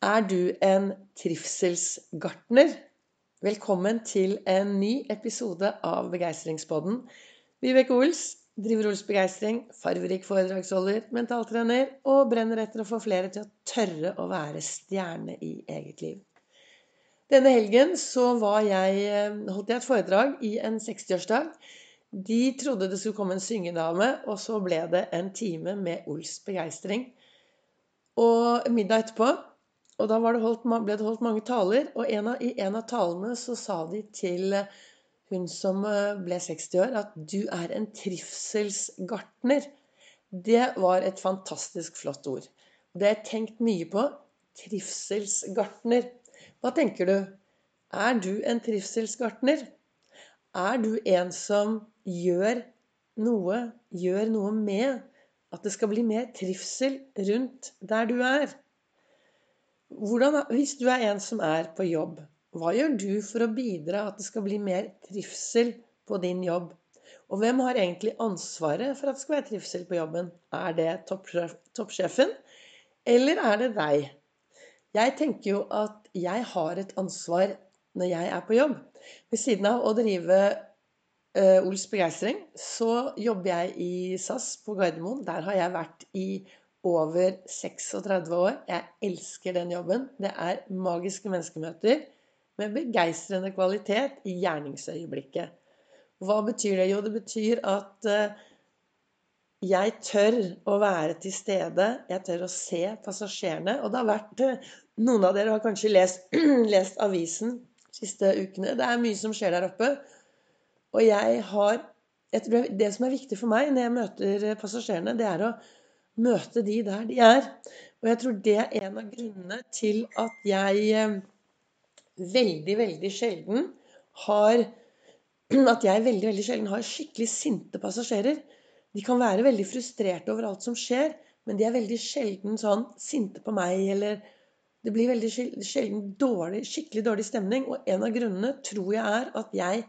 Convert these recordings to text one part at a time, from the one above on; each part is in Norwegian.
Er du en trivselsgartner? Velkommen til en ny episode av Begeistringspodden. Vibeke Ols driver Ols Begeistring, farverik foredragsholder, mentaltrener og brenner etter å få flere til å tørre å være stjerne i eget liv. Denne helgen så jeg, holdt jeg et foredrag i en 60-årsdag. De trodde det skulle komme en syngedame, og så ble det en time med Ols Begeistring. Og middag etterpå og da det holdt, ble det holdt mange taler, og en av, i en av talene så sa de til eh, hun som eh, ble 60 år, at 'du er en trivselsgartner'. Det var et fantastisk flott ord. Det har jeg tenkt mye på. Trivselsgartner. Hva tenker du? Er du en trivselsgartner? Er du en som gjør noe, gjør noe med at det skal bli mer trivsel rundt der du er? Hvordan, hvis du er en som er på jobb, hva gjør du for å bidra at det skal bli mer trivsel på din jobb? Og hvem har egentlig ansvaret for at det skal være trivsel på jobben? Er det toppsjefen, eller er det deg? Jeg tenker jo at jeg har et ansvar når jeg er på jobb. Ved siden av å drive uh, Ols Begeistring, så jobber jeg i SAS på Gardermoen. Der har jeg vært i over 36 år. Jeg elsker den jobben. Det er magiske menneskemøter med begeistrende kvalitet i gjerningsøyeblikket. Hva betyr det? Jo, det betyr at eh, jeg tør å være til stede. Jeg tør å se passasjerene. Og det har vært eh, Noen av dere har kanskje lest, lest avisen de siste ukene. Det er mye som skjer der oppe. Og jeg har jeg tror Det som er viktig for meg når jeg møter passasjerene, det er å møte de der de er. Og jeg tror det er en av grunnene til at jeg eh, veldig, veldig sjelden har At jeg veldig, veldig sjelden har skikkelig sinte passasjerer. De kan være veldig frustrerte over alt som skjer, men de er veldig sjelden sånn sinte på meg, eller Det blir veldig sjelden dårlig, skikkelig dårlig stemning. Og en av grunnene tror jeg er at jeg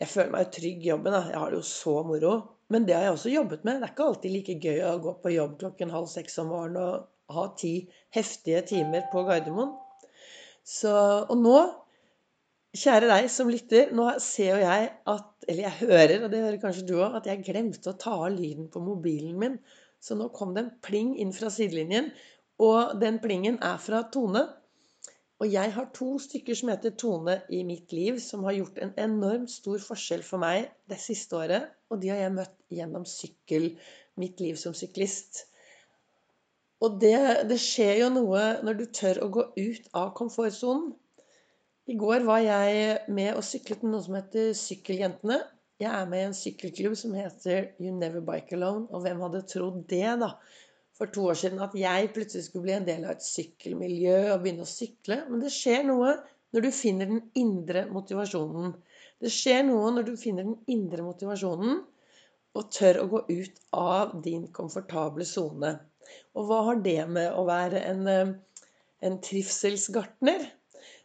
Jeg føler meg trygg i jobben. Da. Jeg har det jo så moro. Men det har jeg også jobbet med. Det er ikke alltid like gøy å gå på jobb klokken halv seks om morgenen og ha ti heftige timer på Gardermoen. Så, og nå, kjære deg som lytter, nå ser jo jeg at Eller jeg hører, og det hører kanskje du òg, at jeg glemte å ta av lyden på mobilen min. Så nå kom det en pling inn fra sidelinjen. Og den plingen er fra Tone. Og jeg har to stykker som heter Tone i mitt liv, som har gjort en enormt stor forskjell for meg det siste året. Og de har jeg møtt gjennom sykkel, mitt liv som syklist. Og det, det skjer jo noe når du tør å gå ut av komfortsonen. I går var jeg med og syklet med noe som heter Sykkeljentene. Jeg er med i en sykkelklubb som heter You Never Bike Alone. Og hvem hadde trodd det, da? for to år siden at jeg plutselig skulle bli en del av et sykkelmiljø og begynne å sykle. Men det skjer noe når du finner den indre motivasjonen. Det skjer noe når du finner den indre motivasjonen og tør å gå ut av din komfortable sone. Og hva har det med å være en, eh, en trivselsgartner?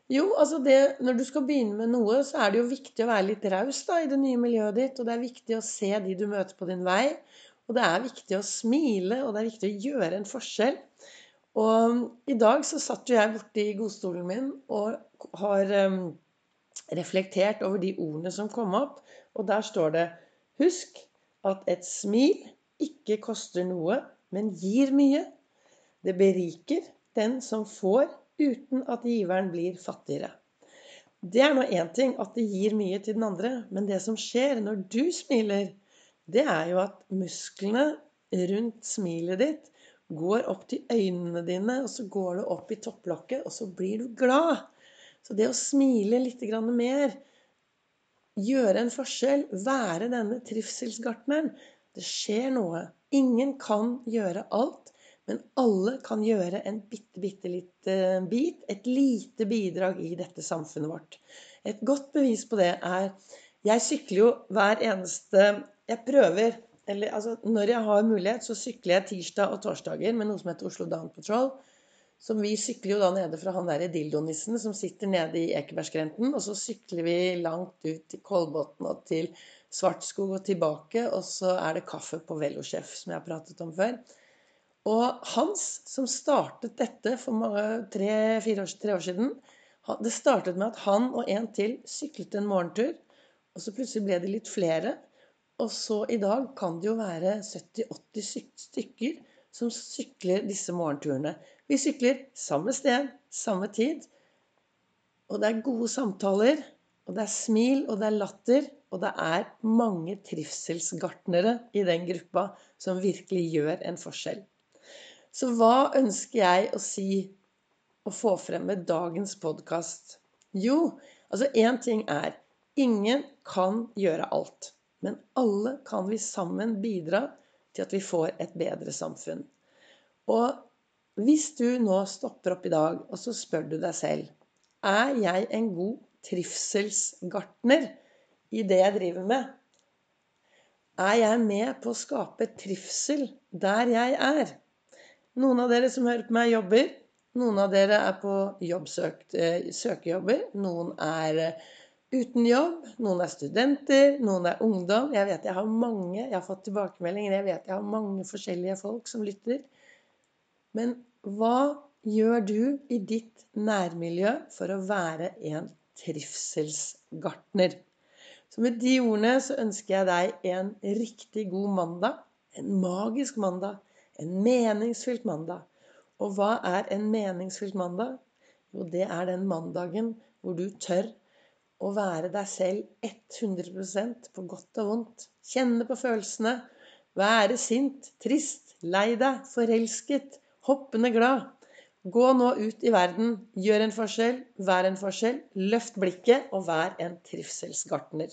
Jo, altså det, når du skal begynne med noe, så er det jo viktig å være litt raus i det nye miljøet ditt. Og det er viktig å se de du møter på din vei. Og det er viktig å smile, og det er viktig å gjøre en forskjell. Og i dag så satt jo jeg borti godstolen min og har um, reflektert over de ordene som kom opp. Og der står det Husk at et smil ikke koster noe, men gir mye. Det beriker den som får, uten at giveren blir fattigere. Det er nå én ting at det gir mye til den andre, men det som skjer når du smiler, det er jo at musklene rundt smilet ditt går opp til øynene dine, og så går det opp i topplokket, og så blir du glad. Så det å smile litt mer, gjøre en forskjell, være denne trivselsgartneren Det skjer noe. Ingen kan gjøre alt, men alle kan gjøre en bitte, bitte liten bit. Et lite bidrag i dette samfunnet vårt. Et godt bevis på det er Jeg sykler jo hver eneste jeg prøver eller, altså, Når jeg har mulighet, så sykler jeg tirsdag og torsdager med noe som heter Oslo Down Patrol. Som vi sykler jo da nede fra han derre dildonissen som sitter nede i Ekebergskrenten. Og så sykler vi langt ut til Kolbotn og til Svartskog og tilbake. Og så er det kaffe på Velosjef, som jeg har pratet om før. Og Hans, som startet dette for tre-fire år, tre år siden Det startet med at han og en til syklet en morgentur. Og så plutselig ble det litt flere. Og så i dag kan det jo være 70-80 stykker som sykler disse morgenturene. Vi sykler samme sted, samme tid. Og det er gode samtaler, og det er smil, og det er latter. Og det er mange trivselsgartnere i den gruppa som virkelig gjør en forskjell. Så hva ønsker jeg å si og få frem med dagens podkast? Jo, altså én ting er ingen kan gjøre alt. Men alle kan vi sammen bidra til at vi får et bedre samfunn. Og hvis du nå stopper opp i dag, og så spør du deg selv Er jeg en god trivselsgartner? i det jeg driver med? Er jeg med på å skape trivsel der jeg er? Noen av dere som hører på meg, jobber. Noen av dere er på eh, søkejobber. Noen er eh, uten jobb. Noen er studenter. Noen er ungdom. Jeg vet jeg har mange Jeg har fått tilbakemeldinger. Jeg vet jeg har mange forskjellige folk som lytter. Men hva gjør du i ditt nærmiljø for å være en trivselsgartner? Så med de ordene så ønsker jeg deg en riktig god mandag. En magisk mandag. En meningsfylt mandag. Og hva er en meningsfylt mandag? Jo, det er den mandagen hvor du tør å være deg selv 100% på godt og vondt. Kjenne på følelsene. Være sint, trist, lei deg, forelsket, hoppende glad. Gå nå ut i verden, gjør en forskjell, vær en forskjell, løft blikket og vær en trivselsgartner.